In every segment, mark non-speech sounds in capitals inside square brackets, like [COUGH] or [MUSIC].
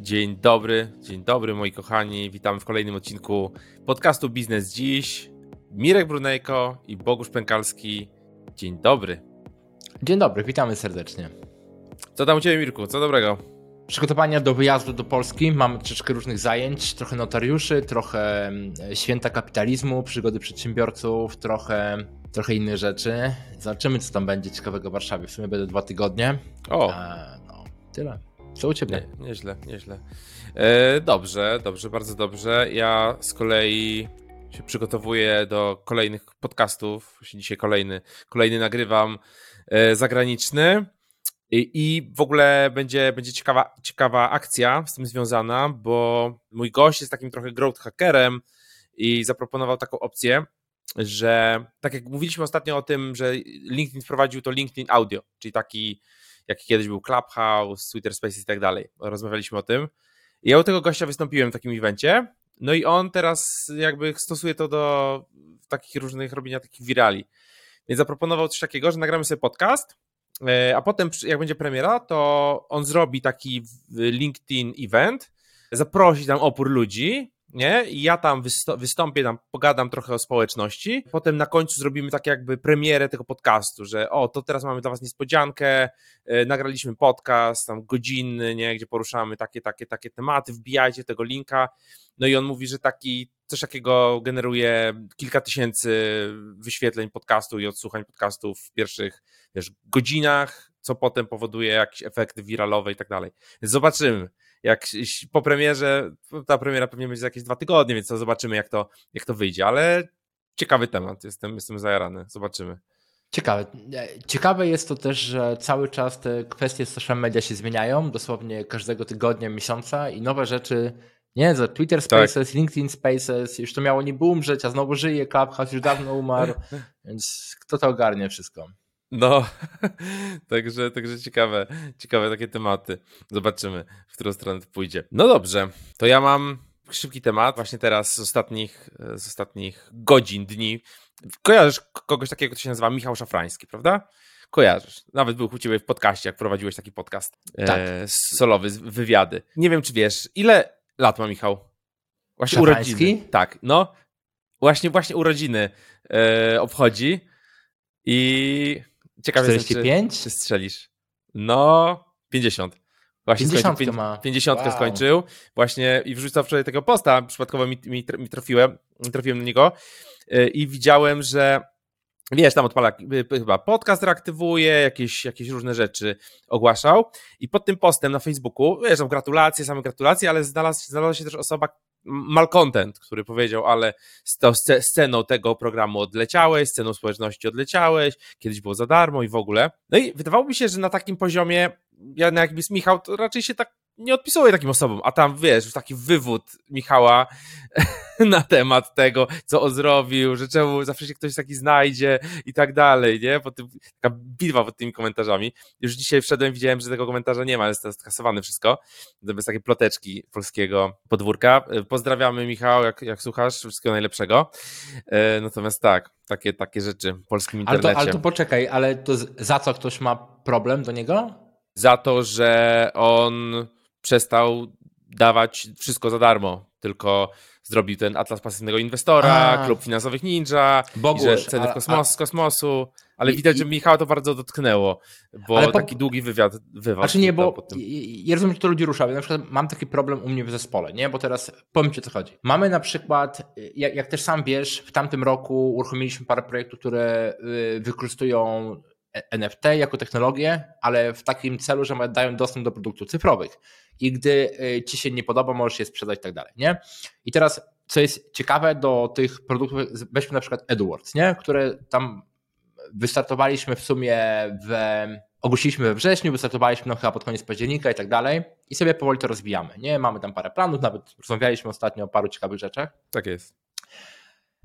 Dzień dobry, dzień dobry moi kochani. Witamy w kolejnym odcinku podcastu Biznes Dziś. Mirek Brunejko i Bogusz Pękalski. Dzień dobry. Dzień dobry, witamy serdecznie. Co tam u Ciebie Mirku, co dobrego? Przygotowania do wyjazdu do Polski. Mamy troszeczkę różnych zajęć, trochę notariuszy, trochę mm, święta kapitalizmu, przygody przedsiębiorców, trochę, trochę innych rzeczy. Zobaczymy, co tam będzie ciekawego w Warszawie. W sumie będę dwa tygodnie. O, E, no, tyle. Co u Ciebie? nie, nieźle, nieźle. E, dobrze, dobrze, bardzo dobrze. Ja z kolei się przygotowuję do kolejnych podcastów. Dzisiaj kolejny, kolejny nagrywam e, zagraniczny. I, I w ogóle będzie, będzie ciekawa, ciekawa akcja z tym związana, bo mój gość jest takim trochę growth hackerem i zaproponował taką opcję, że tak jak mówiliśmy ostatnio o tym, że LinkedIn wprowadził to LinkedIn Audio, czyli taki, jaki kiedyś był Clubhouse, Twitter Spaces i tak dalej. Rozmawialiśmy o tym. I ja u tego gościa wystąpiłem w takim evencie, no i on teraz jakby stosuje to do takich różnych robienia takich wirali. Więc zaproponował coś takiego, że nagramy sobie podcast, e, a potem jak będzie premiera, to on zrobi taki LinkedIn event, zaprosi tam opór ludzi, nie? I ja tam wystąpię, tam pogadam trochę o społeczności. Potem na końcu zrobimy tak jakby premierę tego podcastu, że o, to teraz mamy dla was niespodziankę, e, nagraliśmy podcast tam godzinny, nie? Gdzie poruszamy takie, takie, takie tematy, wbijajcie tego linka. No i on mówi, że taki coś takiego generuje kilka tysięcy wyświetleń podcastu i odsłuchań podcastu w pierwszych wiesz, godzinach, co potem powoduje jakieś efekty wiralowe i tak dalej. Zobaczymy. Jak po premierze, ta premiera pewnie będzie za jakieś dwa tygodnie, więc to zobaczymy, jak to, jak to wyjdzie, ale ciekawy temat, jestem, jestem zajarany, zobaczymy. Ciekawe. E, Ciekawe jest to też, że cały czas te kwestie social media się zmieniają, dosłownie każdego tygodnia, miesiąca i nowe rzeczy. Nie, za Twitter Spaces, LinkedIn Spaces, już to miało niby umrzeć, a znowu żyje, Clubhouse już dawno umarł, [LAUGHS] więc kto to ogarnie wszystko? No, [LAUGHS] także, także ciekawe, ciekawe takie tematy. Zobaczymy, w którą stronę to pójdzie. No dobrze, to ja mam szybki temat, właśnie teraz z ostatnich, z ostatnich godzin, dni. Kojarzysz kogoś takiego, kto się nazywa Michał Szafrański, prawda? Kojarzysz. Nawet był u ciebie w podcaście, jak prowadziłeś taki podcast Tak. e, solowy, wywiady. Nie wiem, czy wiesz, ile lat ma Michał? Właśnie Szafrański? urodziny. Tak, no. Właśnie, właśnie urodziny e, obchodzi i ciekawe jestem, czy, 45? czy strzelisz. No, 50. Właśnie 50 skończył, ma. 50 Wow. skończył. Właśnie i wrzucał wczoraj tego posta, przypadkowo mi, mi, mi trafiłem, trafiłem na niego y, i widziałem, że wiesz, tam odpala y, chyba podcast reaktywuje, jakieś, jakieś różne rzeczy ogłaszał i pod tym postem na Facebooku, wiesz, tam gratulacje, same gratulacje, ale znalazł, znalazła się też osoba malcontent, który powiedział, ale z tą sce- sceną tego programu odleciałeś, sceną społeczności odleciałeś, kiedyś było za darmo i w ogóle. No i wydawało mi się, że na takim poziomie, ja na jakim jest Michał, to raczej się tak nie odpisuje takim osobom, a tam wiesz, już taki wywód Michała [LAUGHS] na temat tego, co on zrobił, że czemu zawsze się ktoś taki znajdzie i tak dalej, nie? Po tym, taka bitwa pod tymi komentarzami. Już dzisiaj wszedłem, widziałem, że tego komentarza nie ma, jest to skasowane wszystko. To bez takiej ploteczki polskiego podwórka. Pozdrawiamy Michał, jak, jak słuchasz, wszystkiego najlepszego. E, Natomiast tak, takie, takie rzeczy w polskim Ale internecie. to, ale to poczekaj, ale to za co ktoś ma problem do niego? za to, że on przestał dawać wszystko za darmo, tylko zrobił ten Atlas Pasywnego Inwestora, A. Klub Finansowych Ninja, Bogusz, że ceny a- w kosmos, z kosmosu, ale I- widać, że Michała to bardzo dotknęło, bo Ale po- taki długi wywiad wywad. Znaczy nie, bo ja rozumiem, że to ludzi rusza. Na przykład mam taki problem u mnie w zespole, nie? Bo teraz powiem Ci o co chodzi. Mamy na przykład, jak, jak też sam wiesz, w tamtym roku uruchomiliśmy parę projektów, które y, wykorzystują NFT jako technologię, ale w takim celu, że dają dostęp do produktów cyfrowych. I gdy y, Ci się nie podoba, możesz je sprzedać i tak dalej, nie? I teraz, co jest ciekawe do tych produktów, weźmy na przykład AdWords, nie? Które tam wystartowaliśmy w sumie w. Ogłosiliśmy we wrześniu, wystartowaliśmy no chyba pod koniec października i tak dalej. I sobie powoli to rozwijamy. Nie, mamy tam parę planów, nawet rozmawialiśmy ostatnio o paru ciekawych rzeczach. Tak jest.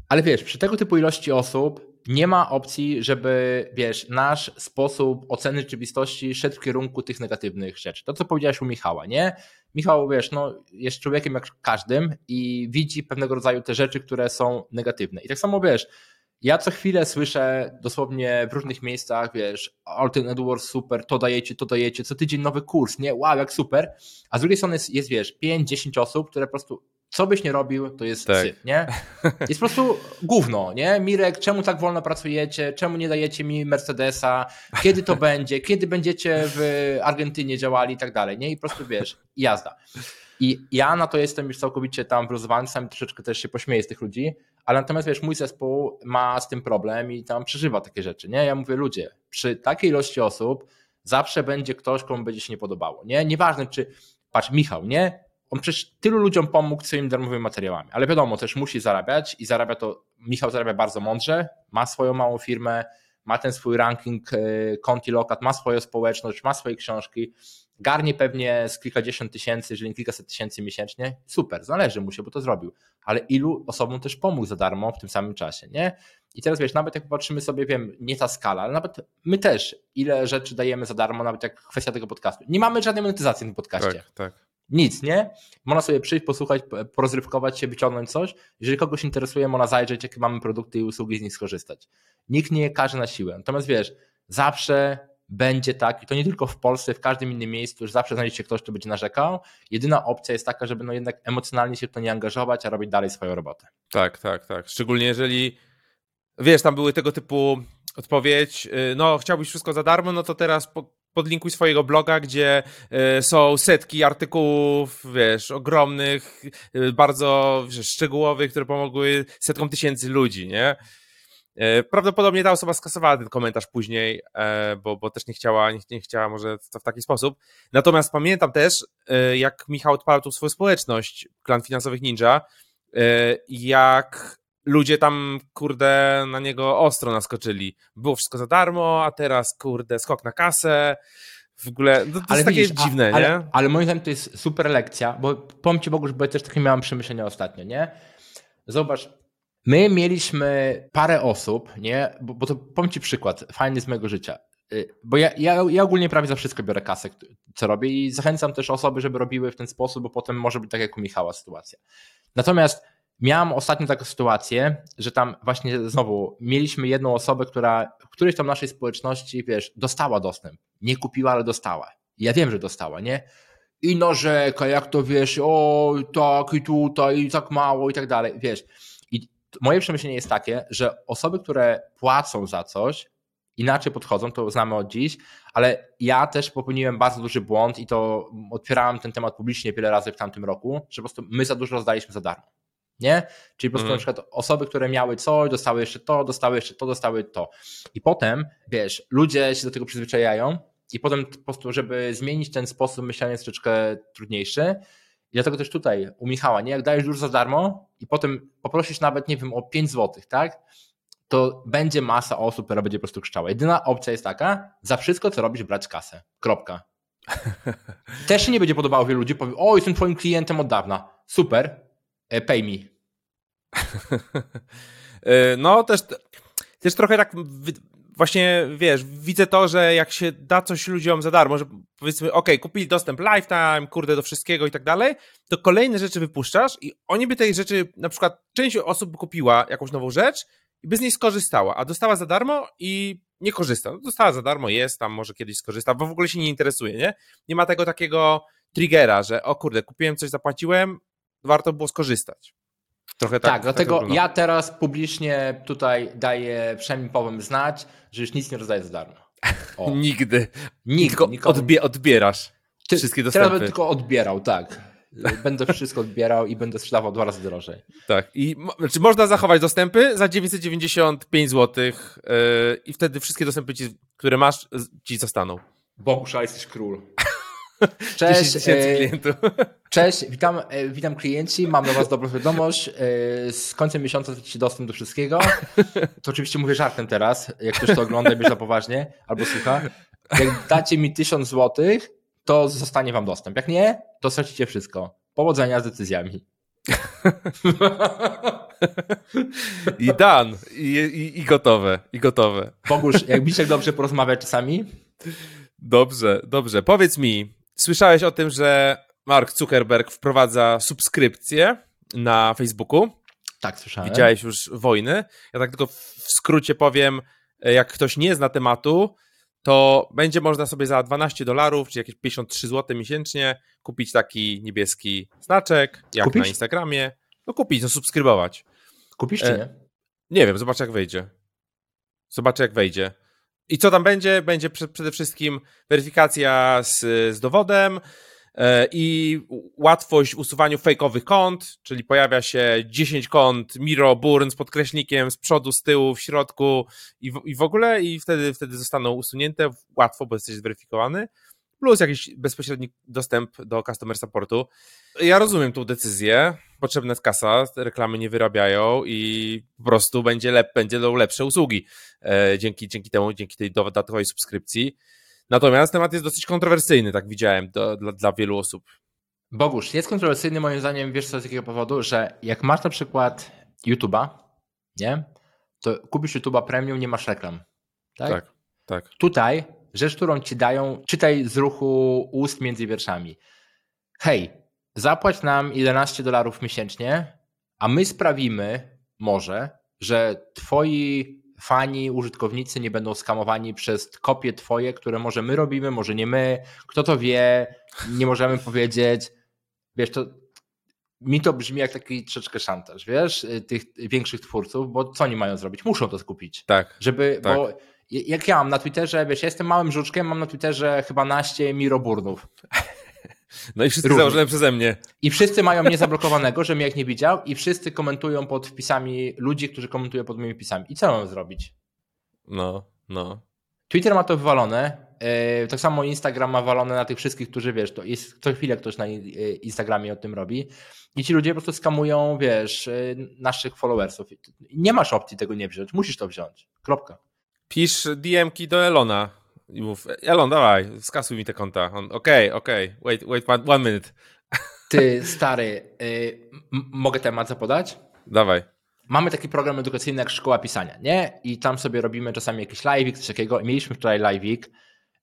Ale wiesz, przy tego typu ilości osób nie ma opcji, żeby, wiesz, nasz sposób oceny rzeczywistości szedł w kierunku tych negatywnych rzeczy. To, co powiedziałeś u Michała, nie? Michał, wiesz, no, jest człowiekiem jak każdym i widzi pewnego rodzaju te rzeczy, które są negatywne. I tak samo, wiesz, ja co chwilę słyszę dosłownie w różnych miejscach, wiesz, Alton Edwards super, to dajecie, to dajecie, co tydzień nowy kurs, nie? Wow, jak super. A z drugiej strony jest, jest wiesz, 5-10 osób, które po prostu co byś nie robił, to jest tak. syf, nie? [LAUGHS] Jest po prostu gówno, nie? Mirek, czemu tak wolno pracujecie? Czemu nie dajecie mi Mercedesa? Kiedy to będzie? Kiedy będziecie w Argentynie działali i tak dalej, nie? I po prostu wiesz, jazda. I ja na to jestem już całkowicie tam wluzowany, sam troszeczkę też się pośmieję z tych ludzi, ale natomiast wiesz, mój zespół ma z tym problem i tam przeżywa takie rzeczy, nie? Ja mówię, ludzie, przy takiej ilości osób zawsze będzie ktoś, komu będzie się nie podobało, nie? Nieważne czy, patrz, Michał, nie? On przecież tylu ludziom pomógł swoimi darmowymi materiałami, ale wiadomo, też musi zarabiać i zarabia to, Michał zarabia bardzo mądrze, ma swoją małą firmę, ma ten swój ranking e, konti lokat, ma swoją społeczność, ma swoje książki, garnie pewnie z kilkadziesiąt tysięcy, jeżeli nie kilkaset tysięcy miesięcznie, super, zależy mu się, bo to zrobił, ale ilu osobom też pomógł za darmo w tym samym czasie, nie? I teraz wiesz, nawet jak popatrzymy sobie, wiem, nie ta skala, ale nawet my też, ile rzeczy dajemy za darmo, nawet jak kwestia tego podcastu. Nie mamy żadnej monetyzacji tym podcaście. Tak, tak. Nic, nie? Można sobie przyjść, posłuchać, porozrywkować się, wyciągnąć coś. Jeżeli kogoś interesuje, można zajrzeć, jakie mamy produkty i usługi z nich skorzystać. Nikt nie każe na siłę. Natomiast wiesz, zawsze będzie tak, i to nie tylko w Polsce, w każdym innym miejscu, już zawsze znajdzie się ktoś, kto będzie narzekał. Jedyna opcja jest taka, żeby no jednak emocjonalnie się w to nie angażować, a robić dalej swoją robotę. Tak, tak, tak. Szczególnie jeżeli, wiesz, tam były tego typu odpowiedź, y, no chciałbyś wszystko za darmo, no to teraz podlinkuj swojego bloga, gdzie y, są setki artykułów, wiesz, ogromnych, y, bardzo wiesz, szczegółowych, które pomogły setkom tysięcy ludzi, nie? E, prawdopodobnie ta osoba skasowała ten komentarz później, e, bo, bo też nie chciała, nie, nie chciała może to w taki sposób. Natomiast pamiętam też, e, jak Michał odpalał tu swoją społeczność, klan finansowych ninja, jak ludzie tam, kurde, na niego ostro naskoczyli. Było wszystko za darmo, a teraz, kurde, skok na kasę. W ogóle, no to ale jest widzisz, takie dziwne, a, nie? Ale, ale moim zdaniem to jest super lekcja, bo powiem Ci Bogu, że ja też takie miałem przemyślenia ostatnio, nie? Zobacz, My mieliśmy parę osób, nie? Bo, bo to powiem Ci przykład, fajny z mojego życia. Y, bo ja, ja, ja ogólnie prawie za wszystko biorę kasę, co robię i zachęcam też osoby, żeby robiły w ten sposób, bo potem może być tak jak u Michała sytuacja. Natomiast miałam ostatnio taką sytuację, że tam właśnie znowu mieliśmy jedną osobę, która w którejś tam naszej społeczności, wiesz, dostała dostęp. Nie kupiła, ale dostała. ja wiem, że dostała, nie? I narzeka, jak to wiesz, o tak i tutaj, i tak mało i tak dalej, wiesz moje przemyślenie jest takie, że osoby, które płacą za coś, inaczej podchodzą, to znamy od dziś, ale ja też popełniłem bardzo duży błąd i to otwierałem ten temat publicznie wiele razy w tamtym roku, że po prostu my za dużo rozdaliśmy za darmo. Nie? Czyli po prostu mm. na przykład osoby, które miały coś, dostały jeszcze to, dostały jeszcze to, dostały to. I potem, wiesz, ludzie się do tego przyzwyczajają i potem po prostu, żeby zmienić ten sposób myślenia jest troszeczkę trudniejszy. I dlatego też tutaj u Michała, nie? Jak dajesz dużo za darmo i potem poprosisz nawet, nie wiem, o 5 zł, tak? To będzie masa osób, która będzie po prostu krzyczała. Jedyna opcja jest taka, za wszystko, co robisz, brać kasę. Kropka. [LAUGHS] Też się nie będzie podobało wielu ludzi, powie, o, jestem twoim klientem od dawna. Super, pay me. [LAUGHS] E, no, też, też trochę tak właśnie, wiesz, widzę to, że jak się da coś ludziom za darmo, że powiedzmy, ok, kupili dostęp lifetime, kurde, do wszystkiego i tak dalej, to kolejne rzeczy wypuszczasz i oni by tej rzeczy, na przykład część osób by kupiła jakąś nową rzecz i by z niej skorzystała, a dostała za darmo i nie korzysta. No, dostała za darmo, jest tam, może kiedyś skorzysta, bo w ogóle się nie interesuje, nie? Nie ma tego takiego triggera, że o kurde, kupiłem coś, zapłaciłem, warto było skorzystać. Trochę tak. Tak, dlatego ja teraz publicznie tutaj daję przynajmniej powiem znać, że już nic nie rozdaję za darmo. [LAUGHS] Nigdy. Nigdy. Odbie odbierasz Ty, wszystkie dostępy. Teraz będę tylko odbierał, tak. Będę wszystko odbierał i będę sprzedawał dwa razy drożej. Tak. I znaczy można zachować dostępy za 995 zł yy, i wtedy wszystkie dostępy, ci, które masz, ci zostaną. Bogusz, jesteś król. [LAUGHS] Cześć. E, [LAUGHS] cześć, witam, e, witam klienci. Mam dla Was dobrą wiadomość. E, z końcem miesiąca stracicie dostęp do wszystkiego. To oczywiście mówię żartem teraz. Jak ktoś to ogląda i bierze na poważnie albo słucha. Jak dacie mi 1000 złotych, to zostanie Wam dostęp. Jak nie, to stracicie wszystko. Powodzenia z decyzjami. [LAUGHS] I dan. I, i, I, gotowe. I gotowe. Bogusz, jak Biszek dobrze porozmawia czasami? Dobrze, dobrze. Powiedz mi, Słyszałeś o tym, że Mark Zuckerberg wprowadza subskrypcję na Facebooku? Tak, słyszałem. Widziałeś już wojny. Ja tak tylko w skrócie powiem, e, jak ktoś nie zna tematu, to będzie można sobie za 12 dolarów, czy jakieś 53 zł miesięcznie kupić taki niebieski znaczek, jak kupić? na Instagramie. No kupić, no subskrybować. Kupisz czy e, nie? Nie wiem, zobaczę jak wejdzie. Zobaczę jak wejdzie. I co tam będzie? Będzie przede wszystkim weryfikacja z, z dowodem, E, i łatwość usuwania fejkowych kont, czyli pojawia się 10 kont Miro Burn z podkreślnikiem z przodu, z tyłu, w środku i w, i w ogóle i wtedy, wtedy zostaną usunięte łatwo, bo jesteś zweryfikowany, plus jakiś bezpośredni dostęp do customer supportu. Ja rozumiem tą decyzję, potrzebna jest kasa, reklamy nie wyrabiają i po prostu będzie lep, będą lepsze usługi e, dzięki, dzięki temu, dzięki tej dodatkowej subskrypcji. Natomiast temat jest dosyć kontrowersyjny, tak widziałem, do, dla, dla wielu osób. Bogusz, jest kontrowersyjny moim zdaniem, wiesz co, z jakiego powodu, że jak masz na przykład YouTube'a, nie? To kupisz YouTube'a premium, nie masz reklam. Tak? tak, tak. Tutaj rzecz, którą ci dają, czytaj z ruchu ust między wierszami. Hej, zapłać nam 11 dolarów miesięcznie, a my sprawimy może, że twoi fani, użytkownicy nie będą skamowani przez kopie twoje, które może my robimy, może nie my, kto to wie, nie możemy powiedzieć. Wiesz, to mi to brzmi jak taki troszeczkę szantaż, wiesz, tych większych twórców, bo co oni mają zrobić? Muszą to skupić. Tak. Żeby, tak. bo jak ja mam na Twitterze, wiesz, ja jestem małym żuczkiem, mam na Twitterze chyba naście miroburnów. No i wszyscy założone przeze mnie. I wszyscy mają mnie zablokowanego, że mnie jak nie widział i wszyscy komentują pod wpisami ludzi, którzy komentują pod moimi wpisami. I co mam zrobić? No, no. Twitter ma to wywalone, yy, tak samo Instagram ma wywalone na tych wszystkich, którzy wiesz, to jest co chwilę ktoś na Instagramie o tym robi i ci ludzie po prostu skamują, wiesz, yy, naszych followersów. Nie masz opcji tego nie wziąć, musisz to wziąć. Kropka. Pisz DM-ki do Elona i mów, Elon, dawaj, skasuj mi te konta. Okej, okej, okay, okay, wait, wait one, one minute. Ty, stary, yy, mogę temat zapodać? Dawaj. Mamy taki program edukacyjny jak Szkoła Pisania, nie? I tam sobie robimy czasami jakiś live'ik, coś takiego. I mieliśmy wczoraj live'ik,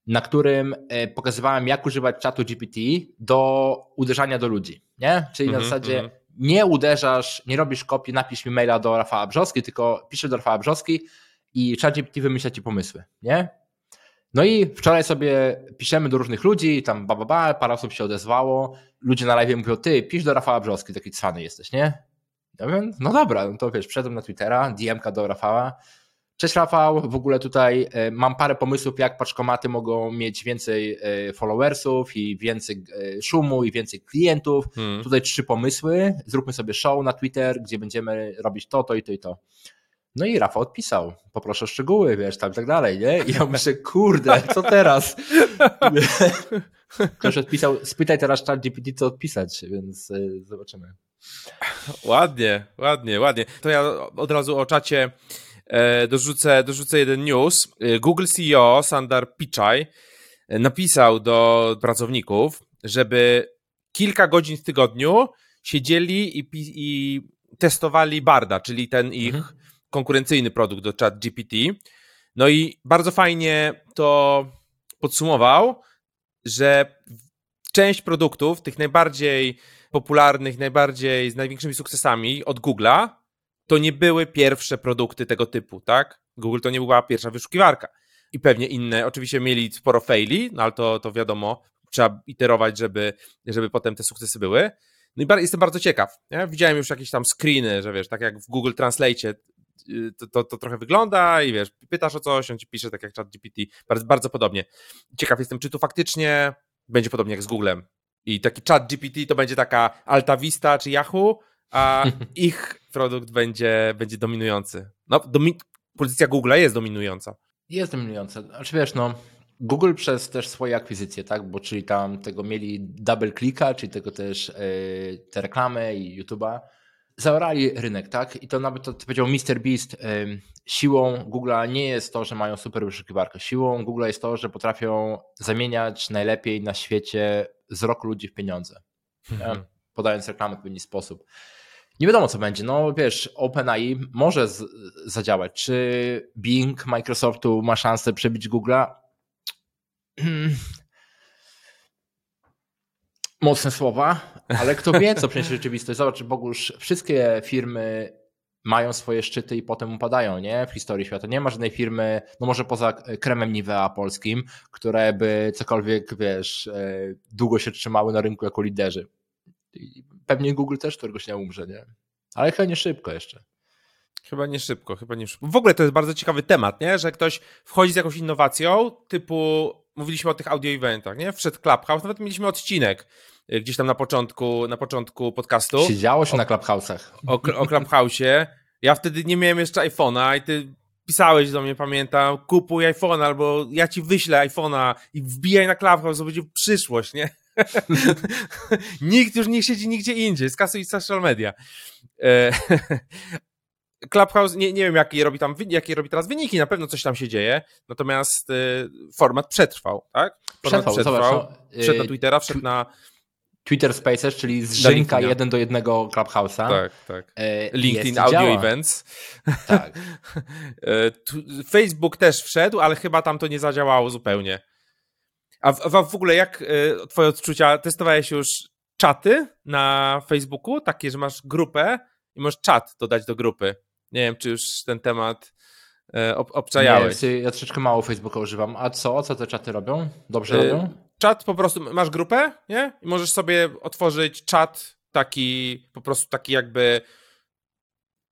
na którym y, pokazywałem, jak używać czatu GPT do uderzania do ludzi, nie? Czyli mm -hmm, na mhm, zasadzie mm -hmm. nie uderzasz, nie robisz kopii, napisz mi maila do Rafała Brzoski, tylko piszesz do Rafała Brzoski i chat GPT wymyśla ci pomysły, nie? No i wczoraj sobie piszemy do różnych ludzi, tam ba, ba, ba parę osób się odezwało, ludzie na live mówią, ty, pisz do Rafała Brzoski, taki cwany jesteś, nie? Ja mówię, no dobra, no to wiesz, wszedłem na Twittera, DM-ka do Rafała, Cześć Rafał, w ogóle tutaj e, mam parę pomysłów, jak paczkomaty mogą mieć więcej e, followersów i więcej e, szumu i więcej klientów. Hmm. Tutaj trzy pomysły. Zróbmy sobie show na Twitter, gdzie będziemy robić to, to i to i to. No i Rafał odpisał, poproszę o szczegóły, wiesz, tam i tak dalej, nie? I ja myślę, kurde, co teraz? [LAUGHS] Ktoś odpisał, spytaj teraz chat GPT, co odpisać, więc y, zobaczymy. Ładnie, ładnie, ładnie. To ja od razu o czacie e, dorzucę, dorzucę jeden news. Google CEO Sandar Pichai e, napisał do pracowników, żeby kilka godzin w tygodniu siedzieli i, i testowali Barda, czyli ten ich mhm konkurencyjny produkt do chat GPT. No i bardzo fajnie to podsumował, że część produktów, tych najbardziej popularnych, najbardziej z największymi sukcesami od Google'a, to nie były pierwsze produkty tego typu, tak? Google to nie była pierwsza wyszukiwarka. I pewnie inne, oczywiście mieli sporo faili, no ale to, to wiadomo, trzeba iterować, żeby, żeby potem te sukcesy były. No i jestem bardzo ciekaw. Widziałem już jakieś tam screeny, że wiesz, tak jak w Google Translate to, to, to, trochę wygląda i wiesz, pytasz o coś, on ci pisze tak jak chat GPT, bardzo, bardzo podobnie. Ciekaw jestem, czy tu faktycznie będzie podobnie jak z Googlem i taki chat GPT to będzie taka Alta Vista czy Yahoo, a [LAUGHS] ich produkt będzie, będzie dominujący. No, domi pozycja Google'a jest dominująca. Jest dominująca. Znaczy wiesz, no, Google przez też swoje akwizycje, tak, bo czyli tam tego mieli double clicka, czyli tego też yy, te reklamy i YouTube'a, zaorali rynek, tak? I to nawet to, co powiedział Mr. Beast, siłą Google'a nie jest to, że mają super wyszukiwarkę. Siłą Google'a jest to, że potrafią zamieniać najlepiej na świecie wzrok ludzi w pieniądze. Mhm. Podając reklamę w pewien sposób. Nie wiadomo, co będzie. No wiesz, OpenAI może z, zadziałać. Czy Bing Microsoftu ma szansę przebić Google'a? [CLEARS THROAT] Mocne słowa, ale kto wie, co [LAUGHS] przyniesie rzeczywistość. Zobacz, Bogusz, wszystkie firmy mają swoje szczyty i potem upadają, nie? W historii świata. Nie ma żadnej firmy, no może poza kremem Nivea polskim, które by cokolwiek, wiesz, e, długo się trzymały na rynku jako liderzy. Pewnie Google też któregoś nie umrze, nie? Ale chyba nie szybko jeszcze. Chyba nie szybko, chyba nie szybko. W ogóle to jest bardzo ciekawy temat, nie? Że ktoś wchodzi z jakąś innowacją, typu mówiliśmy o tych audio eventach, nie? Wszedł Clubhouse, nawet mieliśmy odcinek gdzieś tam na początku, na początku podcastu. Siedziało się o, na Clubhouse'ach. O, o Clubhouse'ie. Ja wtedy nie miałem jeszcze iPhone'a i ty pisałeś do mnie, pamiętam, kupuj iPhone'a albo ja ci wyślę iPhone'a i wbijaj na Clubhouse, to będzie przyszłość, nie? [LAUGHS] Nikt już nie siedzi nigdzie indziej, skasuj social media. E, [LAUGHS] Clubhouse, nie, nie wiem, jakie robi tam, jakie robi teraz wyniki, na pewno coś tam się dzieje, natomiast y, format przetrwał, tak? Format przetrwał, przetrwał. Zobacz, no, wszedł na Twittera, wszedł na... Twitter Spaces, czyli zrzynka jeden do jednego Clubhouse'a. Tak, tak. E, LinkedIn Audio działa. Events. Tak. [LAUGHS] E, Facebook też wszedł, ale chyba tam to nie zadziałało zupełnie. A w, a w ogóle jak e, twoje odczucia, testowałeś już czaty na Facebooku, takie, że masz grupę i możesz czat dodać do grupy. Nie wiem, czy już ten temat ob obczajałeś. Nie, ja troszeczkę mało Facebooka używam. A co? Co te czaty robią? Dobrze e, robią? Czat po prostu, masz grupę, nie? I możesz sobie otworzyć czat taki, po prostu taki jakby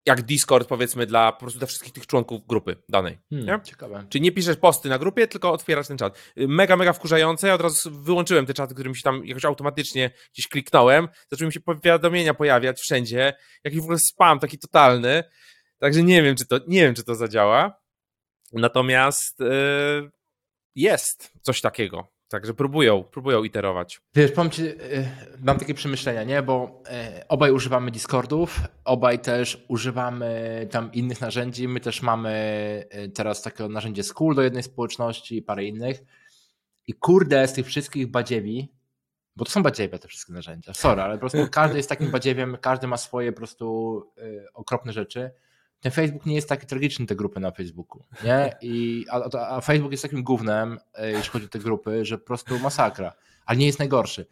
jak Discord powiedzmy dla po prostu dla wszystkich tych członków grupy danej. Hmm, nie? Ciekawe. Czyli nie piszesz posty na grupie, tylko otwierasz ten czat. Mega, mega wkurzające. Ja od razu wyłączyłem te czaty, którym się tam jakoś automatycznie gdzieś kliknąłem. Zaczęły mi się powiadomienia pojawiać wszędzie. Jakiś w ogóle spam taki totalny. Także nie wiem, czy to, nie wiem, czy to zadziała. Natomiast yy, jest coś takiego. Także próbują, próbują iterować. Wiesz, powiem ci, y, mam takie przemyślenia, nie? Bo y, obaj używamy Discordów, obaj też używamy tam innych narzędzi. My też mamy y, teraz takie narzędzie School do jednej społeczności i parę innych. I kurde, z tych wszystkich badziewi, bo to są badziewia te wszystkie narzędzia, sorry, ale po prostu każdy jest takim badziewiem, każdy ma swoje po prostu okropne rzeczy ten Facebook nie jest taki tragiczny, te grupy na Facebooku, nie? I, a, a Facebook jest takim głównym, e, jeśli chodzi o te grupy, że po prostu masakra, ale nie jest najgorszy.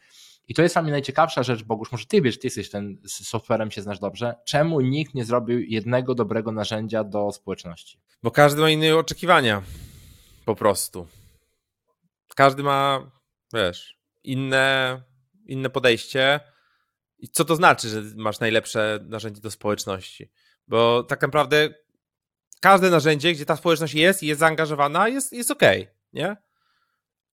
I to jest dla mnie najciekawsza rzecz, Bogusz, może ty wiesz, ty jesteś ten z softwarem, się znasz dobrze. Czemu nikt nie zrobił jednego dobrego narzędzia do społeczności? Bo każdy ma inne oczekiwania. Po prostu. Każdy ma, wiesz, inne, inne podejście. I co to znaczy, że masz najlepsze narzędzie do społeczności? Bo tak naprawdę każde narzędzie, gdzie ta społeczność jest i jest zaangażowana, jest, jest ok, nie?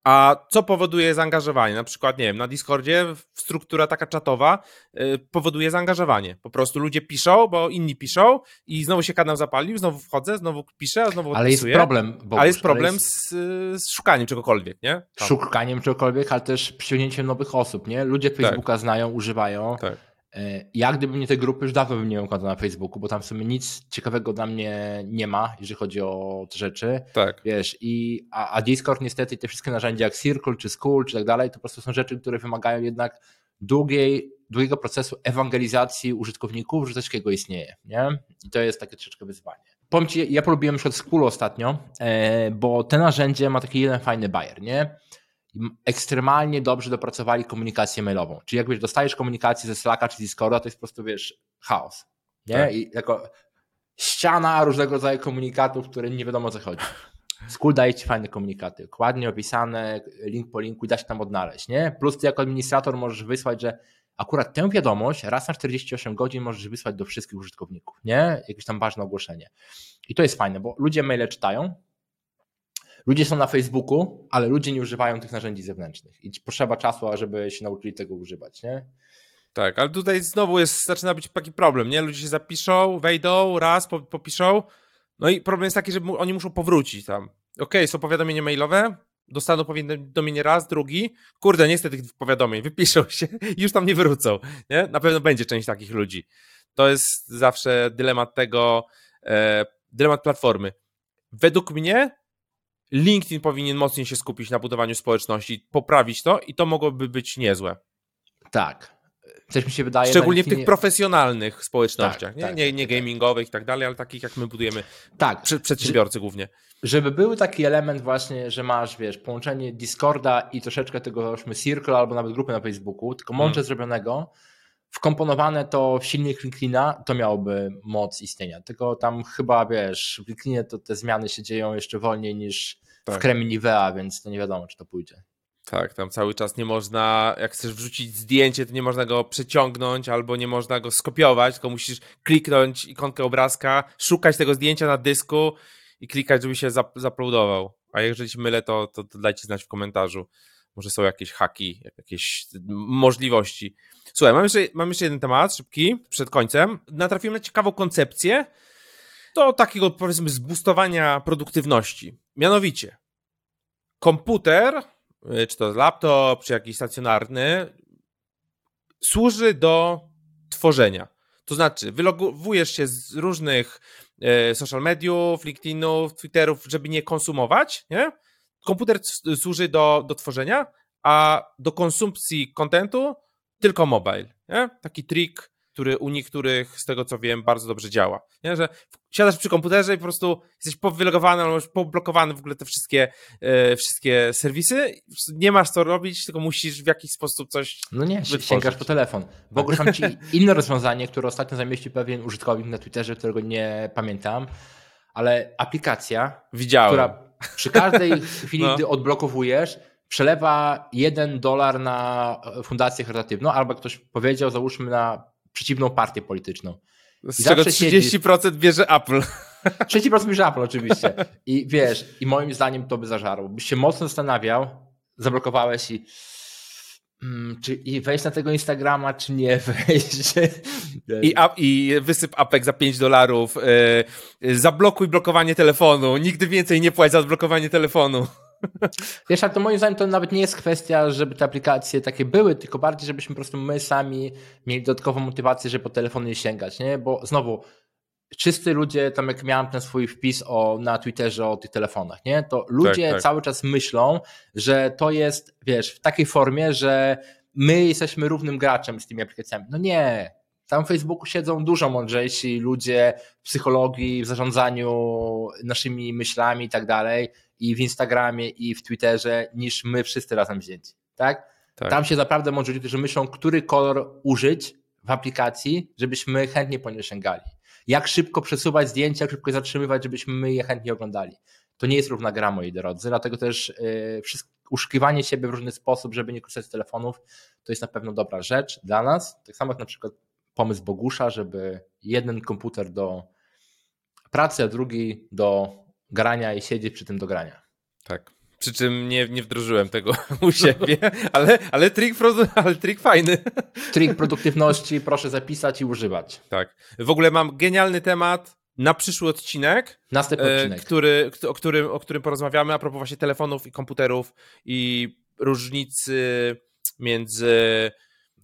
A co powoduje zaangażowanie? Na przykład, nie wiem, na Discordzie struktura taka czatowa yy, powoduje zaangażowanie. Po prostu ludzie piszą, bo inni piszą i znowu się kanał zapalił, znowu wchodzę, znowu piszę, a znowu Ale odpisuję. jest problem. Bogusz, ale jest problem ale jest... Z, z, szukaniem czegokolwiek, nie? Tam. Szukaniem czegokolwiek, ale też przyciągnięciem nowych osób, nie? Ludzie tak. Facebooka tak. znają, używają. Tak ja gdyby nie te grupy, już dawno bym nie konta na Facebooku, bo tam w sumie nic ciekawego dla mnie nie ma, jeżeli chodzi o te rzeczy. Tak. Wiesz, i, a, a Discord niestety te wszystkie narzędzia jak Circle czy School czy tak dalej, to po prostu są rzeczy, które wymagają jednak długiej, długiego procesu ewangelizacji użytkowników, że coś takiego istnieje. Nie? I to jest takie troszeczkę wyzwanie. Powiem Ci, ja polubiłem na przykład School ostatnio, e, bo te narzędzie ma taki jeden fajny bajer, nie? Ekstremalnie dobrze dopracowali komunikację mailową. Czyli jak wiesz, dostajesz komunikację ze Slacka czy Discorda, to jest po prostu wiesz, chaos. Nie? Tak. I jako ściana różnego rodzaju komunikatów, które nie wiadomo o co chodzi. School daje ci fajne komunikaty, dokładnie opisane, link po linku i da się tam odnaleźć. Nie? Plus ty jako administrator możesz wysłać, że akurat tę wiadomość raz na 48 godzin możesz wysłać do wszystkich użytkowników. Nie? Jakieś tam ważne ogłoszenie. I to jest fajne, bo ludzie maile czytają, Ludzie są na Facebooku, ale ludzie nie używają tych narzędzi zewnętrznych i potrzeba czasu, żeby się nauczyli tego używać, nie? Tak, ale tutaj znowu jest, zaczyna być taki problem, nie? Ludzie się zapiszą, wejdą, raz, popiszą, no i problem jest taki, że oni muszą powrócić tam. Okej, okay, są powiadomienia mailowe, dostaną powiadomienie raz, drugi, kurde, nie chcę tych powiadomień, wypiszą [LAUGHS] się i już tam nie wrócą, nie? Na pewno będzie część takich ludzi. To jest zawsze dylemat tego, e, dylemat platformy. Według mnie LinkedIn powinien mocniej się skupić na budowaniu społeczności, poprawić to i to mogłoby być niezłe. Tak. Też mi się wydaje. Szczególnie w tych profesjonalnych społecznościach, tak, nie? Tak, nie, nie tak. gamingowych i tak dalej, ale takich jak my budujemy. Tak. Przedsiębiorcy że, głównie. Żeby był taki element właśnie, że masz, wiesz, połączenie Discorda i troszeczkę tego, załóżmy, Circle albo nawet grupy na Facebooku, tylko mądrze hmm. zrobionego, wkomponowane to w silnik LinkedIna, to miałoby moc istnienia. Tylko tam chyba, wiesz, w LinkedInie to te zmiany się dzieją jeszcze wolniej niż tak. w kremie Nivea, więc to nie wiadomo, czy to pójdzie. Tak, tam cały czas nie można, jak chcesz wrzucić zdjęcie, to nie można go przeciągnąć albo nie można go skopiować, tylko musisz kliknąć ikonkę obrazka, szukać tego zdjęcia na dysku i klikać, żeby się zaploadował. A jeżeli się mylę, to, to, to dajcie znać w komentarzu. Może są jakieś haki, jakieś możliwości. Słuchaj, mam jeszcze, mam jeszcze jeden temat szybki przed końcem. Natrafiłem na ciekawą koncepcję do takiego powiedzmy zbustowania produktywności. Mianowicie komputer, y, czy to laptop, czy jakiś stacjonarny, służy do tworzenia. To znaczy, wylogujesz się z różnych y, social mediów, LinkedInów, Twitterów, żeby nie konsumować, nie? Komputer służy do, do tworzenia, a do konsumpcji kontentu tylko mobile. Nie? Taki trik, który u niektórych, z tego co wiem, bardzo dobrze działa. Nie? Że siadasz przy komputerze i po prostu jesteś powylogowany albo poblokowany w ogóle te wszystkie, e, wszystkie serwisy. Nie masz co robić, tylko musisz w jakiś sposób coś. No nie, wytworzyć. sięgasz po telefon. W ogóle mam ci [LAUGHS] inne rozwiązanie, które ostatnio zamieścił pewien użytkownik na Twitterze, którego nie pamiętam, ale aplikacja, Widziałem. która przy każdej [LAUGHS] chwili, no. gdy odblokowujesz, przelewa jeden dolar na fundację charytatywną, albo ktoś powiedział, załóżmy na przeciwną partię polityczną. Z czego 30% siedzisz... bierze Apple. [LAUGHS] 30% bierze Apple oczywiście. I wiesz, i moim zdaniem to by zażarło. Byś się mocno zastanawiał, zablokowałeś i czy i wejść na tego Instagrama, czy nie [LAUGHS] wejść. I, I wysyp apek za 5 dolarów. Yy, zablokuj blokowanie telefonu. Nigdy więcej nie płać za odblokowanie telefonu. [LAUGHS] Wiesz, ale to moim zdaniem to nawet nie jest kwestia, żeby te aplikacje takie były, tylko bardziej, żebyśmy po prostu my sami mieli dodatkową motywację, żeby po telefonu nie sięgać, nie? Bo znowu, wszyscy ludzie, tam jak miałem ten swój wpis o, na Twitterze o tych telefonach, nie? To ludzie tak, tak. cały czas myślą, że to jest, wiesz, w takiej formie, że my jesteśmy równym graczem z tymi aplikacjami. No nie. Tam w Facebooku siedzą dużo mądrzejsi ludzie w psychologii, w zarządzaniu naszymi myślami i tak dalej, i w Instagramie, i w Twitterze, niż my wszyscy razem wzięci. Tak? tak. Tam się naprawdę mądrzy którzy myślą, który kolor użyć w aplikacji, żebyśmy chętnie po nie sięgali jak szybko przesuwać zdjęcia, jak szybko je zatrzymywać, żebyśmy my je chętnie oglądali. To nie jest równa gra, moi drodzy, dlatego też yy, uszukiwanie siebie w różny sposób, żeby nie korzystać z telefonów, to jest na pewno dobra rzecz dla nas. Tak samo jak na przykład pomysł Bogusza, żeby jeden komputer do pracy, a drugi do grania i siedzieć przy tym do grania. Tak. Przy czym nie, nie wdrożyłem tego [LAUGHS] u siebie, ale, ale, trik, ale trik fajny. Trik produktywności proszę zapisać i używać. Tak. W ogóle mam genialny temat na przyszły odcinek. Następny e, odcinek. Który, o, którym, o którym porozmawiamy a propos właśnie telefonów i komputerów i różnicy między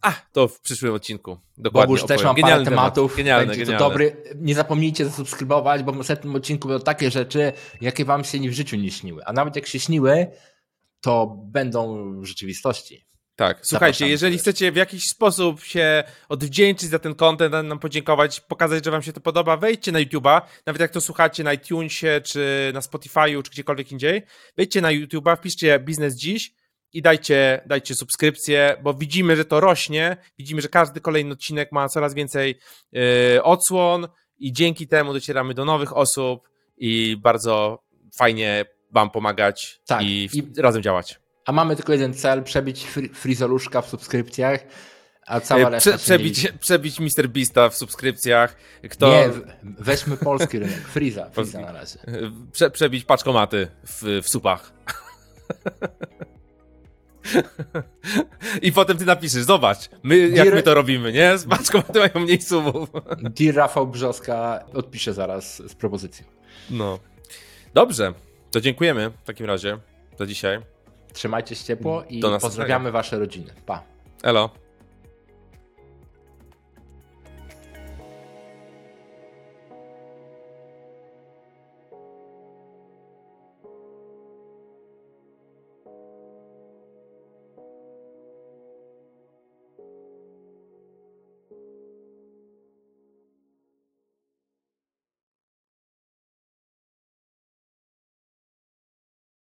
a, to w przyszłym odcinku. Dokładnie. Bogusz, też mam parę tematów. Genialne, Będzie genialne. to dobry. Nie zapomnijcie zasubskrybować, bo w następnym odcinku będą takie rzeczy, jakie wam się w życiu nie śniły. A nawet jak się śniły, to będą w rzeczywistości. Tak, słuchajcie, jeżeli chcecie w jakiś sposób się odwdzięczyć za ten content, nam podziękować, pokazać, że wam się to podoba, wejdźcie na YouTube'a, nawet jak to słuchacie na iTunesie, czy na Spotify'u, czy gdziekolwiek indziej, wejdźcie na YouTube'a, wpiszcie Biznes Dziś, i dajcie, dajcie subskrypcję, bo widzimy, że to rośnie, widzimy, że każdy kolejny odcinek ma coraz więcej yy, odsłon i dzięki temu docieramy do nowych osób i bardzo fajnie Wam pomagać tak, i, i, razem działać. A mamy tylko jeden cel, przebić frizoluszka w subskrypcjach, a cała e, reszta... Prze, przebić, przebić Mr. Beasta w subskrypcjach. Kto... Nie, weźmy polski rynek, Friza, Friza na razie. Prze, przebić paczkomaty w, w supach. [LAUGHS] I potem ty napiszesz, zobacz, my, jak my to robimy, nie? Z paczką mają mniej sumów. Dir Rafał Brzoska odpisze zaraz z propozycją. No. Dobrze, to dziękujemy w takim razie za dzisiaj. Trzymajcie się ciepło i pozdrawiamy wasze rodziny. Pa. Elo.